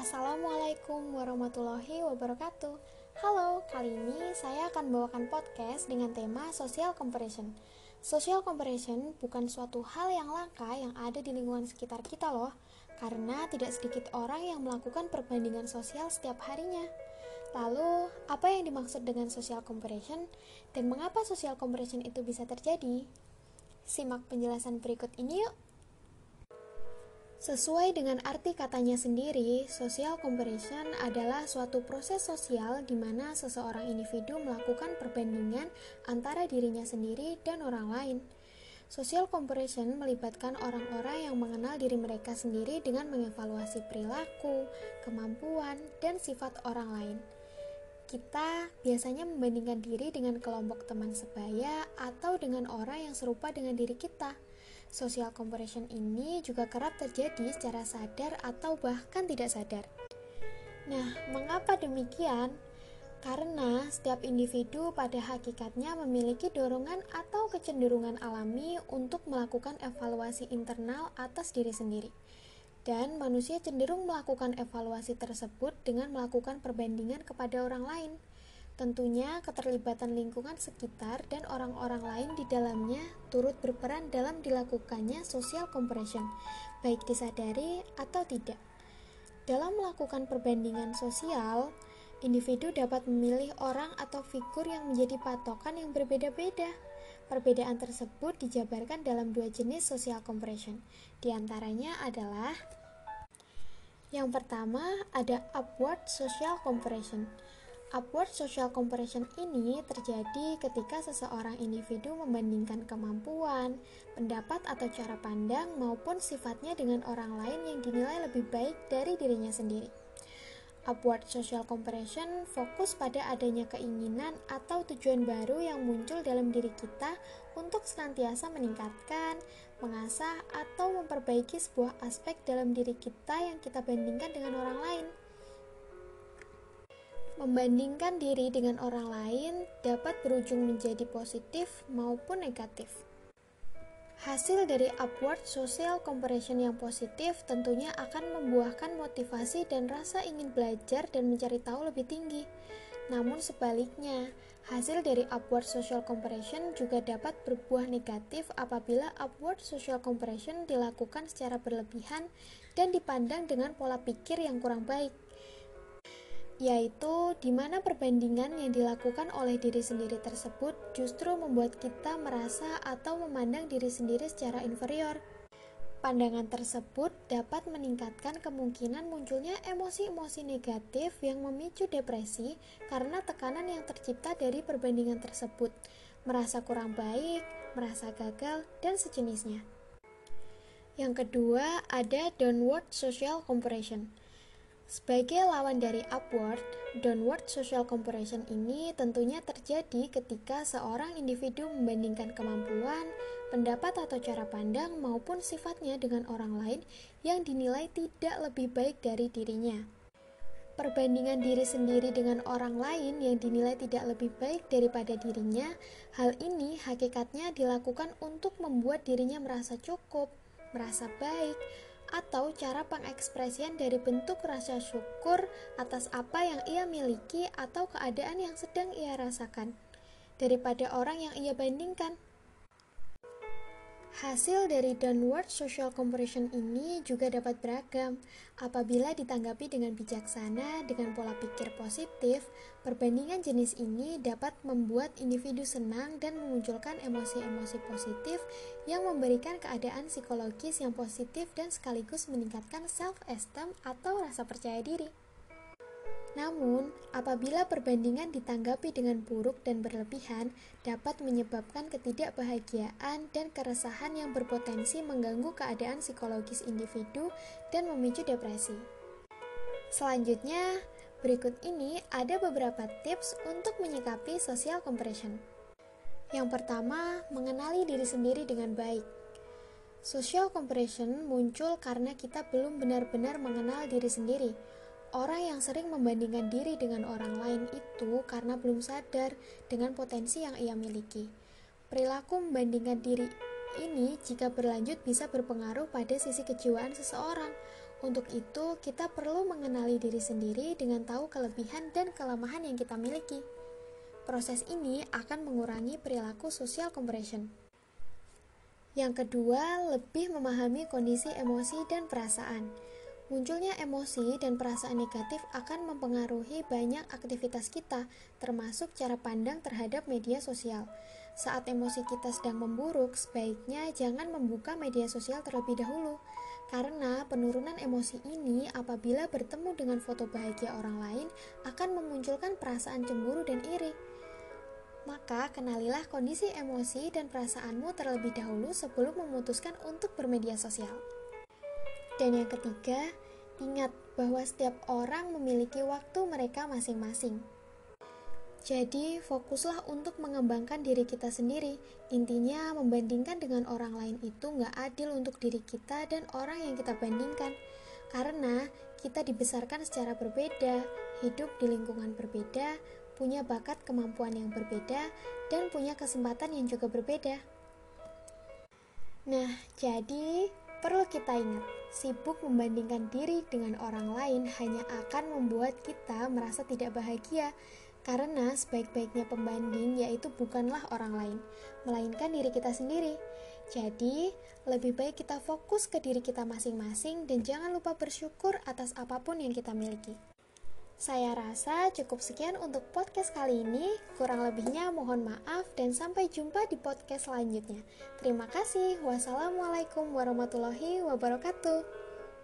Assalamualaikum warahmatullahi wabarakatuh. Halo, kali ini saya akan membawakan podcast dengan tema social comparison. Social comparison bukan suatu hal yang langka yang ada di lingkungan sekitar kita loh, karena tidak sedikit orang yang melakukan perbandingan sosial setiap harinya. Lalu, apa yang dimaksud dengan social comparison dan mengapa social comparison itu bisa terjadi? Simak penjelasan berikut ini yuk. Sesuai dengan arti katanya sendiri, social comparison adalah suatu proses sosial di mana seseorang individu melakukan perbandingan antara dirinya sendiri dan orang lain. Social comparison melibatkan orang-orang yang mengenal diri mereka sendiri dengan mengevaluasi perilaku, kemampuan, dan sifat orang lain. Kita biasanya membandingkan diri dengan kelompok teman sebaya atau dengan orang yang serupa dengan diri kita Social comparison ini juga kerap terjadi secara sadar atau bahkan tidak sadar. Nah, mengapa demikian? Karena setiap individu pada hakikatnya memiliki dorongan atau kecenderungan alami untuk melakukan evaluasi internal atas diri sendiri. Dan manusia cenderung melakukan evaluasi tersebut dengan melakukan perbandingan kepada orang lain. Tentunya keterlibatan lingkungan sekitar dan orang-orang lain di dalamnya turut berperan dalam dilakukannya social comparison, baik disadari atau tidak. Dalam melakukan perbandingan sosial, individu dapat memilih orang atau figur yang menjadi patokan yang berbeda-beda. Perbedaan tersebut dijabarkan dalam dua jenis social comparison. Di antaranya adalah yang pertama ada upward social comparison Upward social comparison ini terjadi ketika seseorang individu membandingkan kemampuan, pendapat atau cara pandang maupun sifatnya dengan orang lain yang dinilai lebih baik dari dirinya sendiri. Upward social comparison fokus pada adanya keinginan atau tujuan baru yang muncul dalam diri kita untuk senantiasa meningkatkan, mengasah, atau memperbaiki sebuah aspek dalam diri kita yang kita bandingkan dengan orang lain. Membandingkan diri dengan orang lain dapat berujung menjadi positif maupun negatif. Hasil dari upward social comparison yang positif tentunya akan membuahkan motivasi dan rasa ingin belajar dan mencari tahu lebih tinggi. Namun sebaliknya, hasil dari upward social comparison juga dapat berbuah negatif apabila upward social comparison dilakukan secara berlebihan dan dipandang dengan pola pikir yang kurang baik yaitu di mana perbandingan yang dilakukan oleh diri sendiri tersebut justru membuat kita merasa atau memandang diri sendiri secara inferior. Pandangan tersebut dapat meningkatkan kemungkinan munculnya emosi-emosi negatif yang memicu depresi karena tekanan yang tercipta dari perbandingan tersebut, merasa kurang baik, merasa gagal, dan sejenisnya. Yang kedua, ada downward social comparison sebagai lawan dari upward, downward social comparison ini tentunya terjadi ketika seorang individu membandingkan kemampuan, pendapat atau cara pandang maupun sifatnya dengan orang lain yang dinilai tidak lebih baik dari dirinya. Perbandingan diri sendiri dengan orang lain yang dinilai tidak lebih baik daripada dirinya, hal ini hakikatnya dilakukan untuk membuat dirinya merasa cukup, merasa baik, atau cara pengekspresian dari bentuk rasa syukur atas apa yang ia miliki atau keadaan yang sedang ia rasakan, daripada orang yang ia bandingkan. Hasil dari downward social comparison ini juga dapat beragam. Apabila ditanggapi dengan bijaksana, dengan pola pikir positif, perbandingan jenis ini dapat membuat individu senang dan memunculkan emosi-emosi positif yang memberikan keadaan psikologis yang positif dan sekaligus meningkatkan self-esteem atau rasa percaya diri. Namun, apabila perbandingan ditanggapi dengan buruk dan berlebihan, dapat menyebabkan ketidakbahagiaan dan keresahan yang berpotensi mengganggu keadaan psikologis individu dan memicu depresi. Selanjutnya, berikut ini ada beberapa tips untuk menyikapi social comparison. Yang pertama, mengenali diri sendiri dengan baik. Social comparison muncul karena kita belum benar-benar mengenal diri sendiri Orang yang sering membandingkan diri dengan orang lain itu karena belum sadar dengan potensi yang ia miliki. Perilaku membandingkan diri ini jika berlanjut bisa berpengaruh pada sisi kejiwaan seseorang. Untuk itu, kita perlu mengenali diri sendiri dengan tahu kelebihan dan kelemahan yang kita miliki. Proses ini akan mengurangi perilaku social compression. Yang kedua, lebih memahami kondisi emosi dan perasaan. Munculnya emosi dan perasaan negatif akan mempengaruhi banyak aktivitas kita, termasuk cara pandang terhadap media sosial. Saat emosi kita sedang memburuk, sebaiknya jangan membuka media sosial terlebih dahulu, karena penurunan emosi ini apabila bertemu dengan foto bahagia orang lain akan memunculkan perasaan cemburu dan iri. Maka kenalilah kondisi emosi dan perasaanmu terlebih dahulu sebelum memutuskan untuk bermedia sosial. Dan yang ketiga, ingat bahwa setiap orang memiliki waktu mereka masing-masing. Jadi, fokuslah untuk mengembangkan diri kita sendiri. Intinya, membandingkan dengan orang lain itu nggak adil untuk diri kita dan orang yang kita bandingkan. Karena kita dibesarkan secara berbeda, hidup di lingkungan berbeda, punya bakat kemampuan yang berbeda, dan punya kesempatan yang juga berbeda. Nah, jadi Perlu kita ingat, sibuk membandingkan diri dengan orang lain hanya akan membuat kita merasa tidak bahagia, karena sebaik-baiknya pembanding yaitu bukanlah orang lain, melainkan diri kita sendiri. Jadi, lebih baik kita fokus ke diri kita masing-masing dan jangan lupa bersyukur atas apa pun yang kita miliki. Saya rasa cukup sekian untuk podcast kali ini. Kurang lebihnya mohon maaf dan sampai jumpa di podcast selanjutnya. Terima kasih. Wassalamualaikum warahmatullahi wabarakatuh.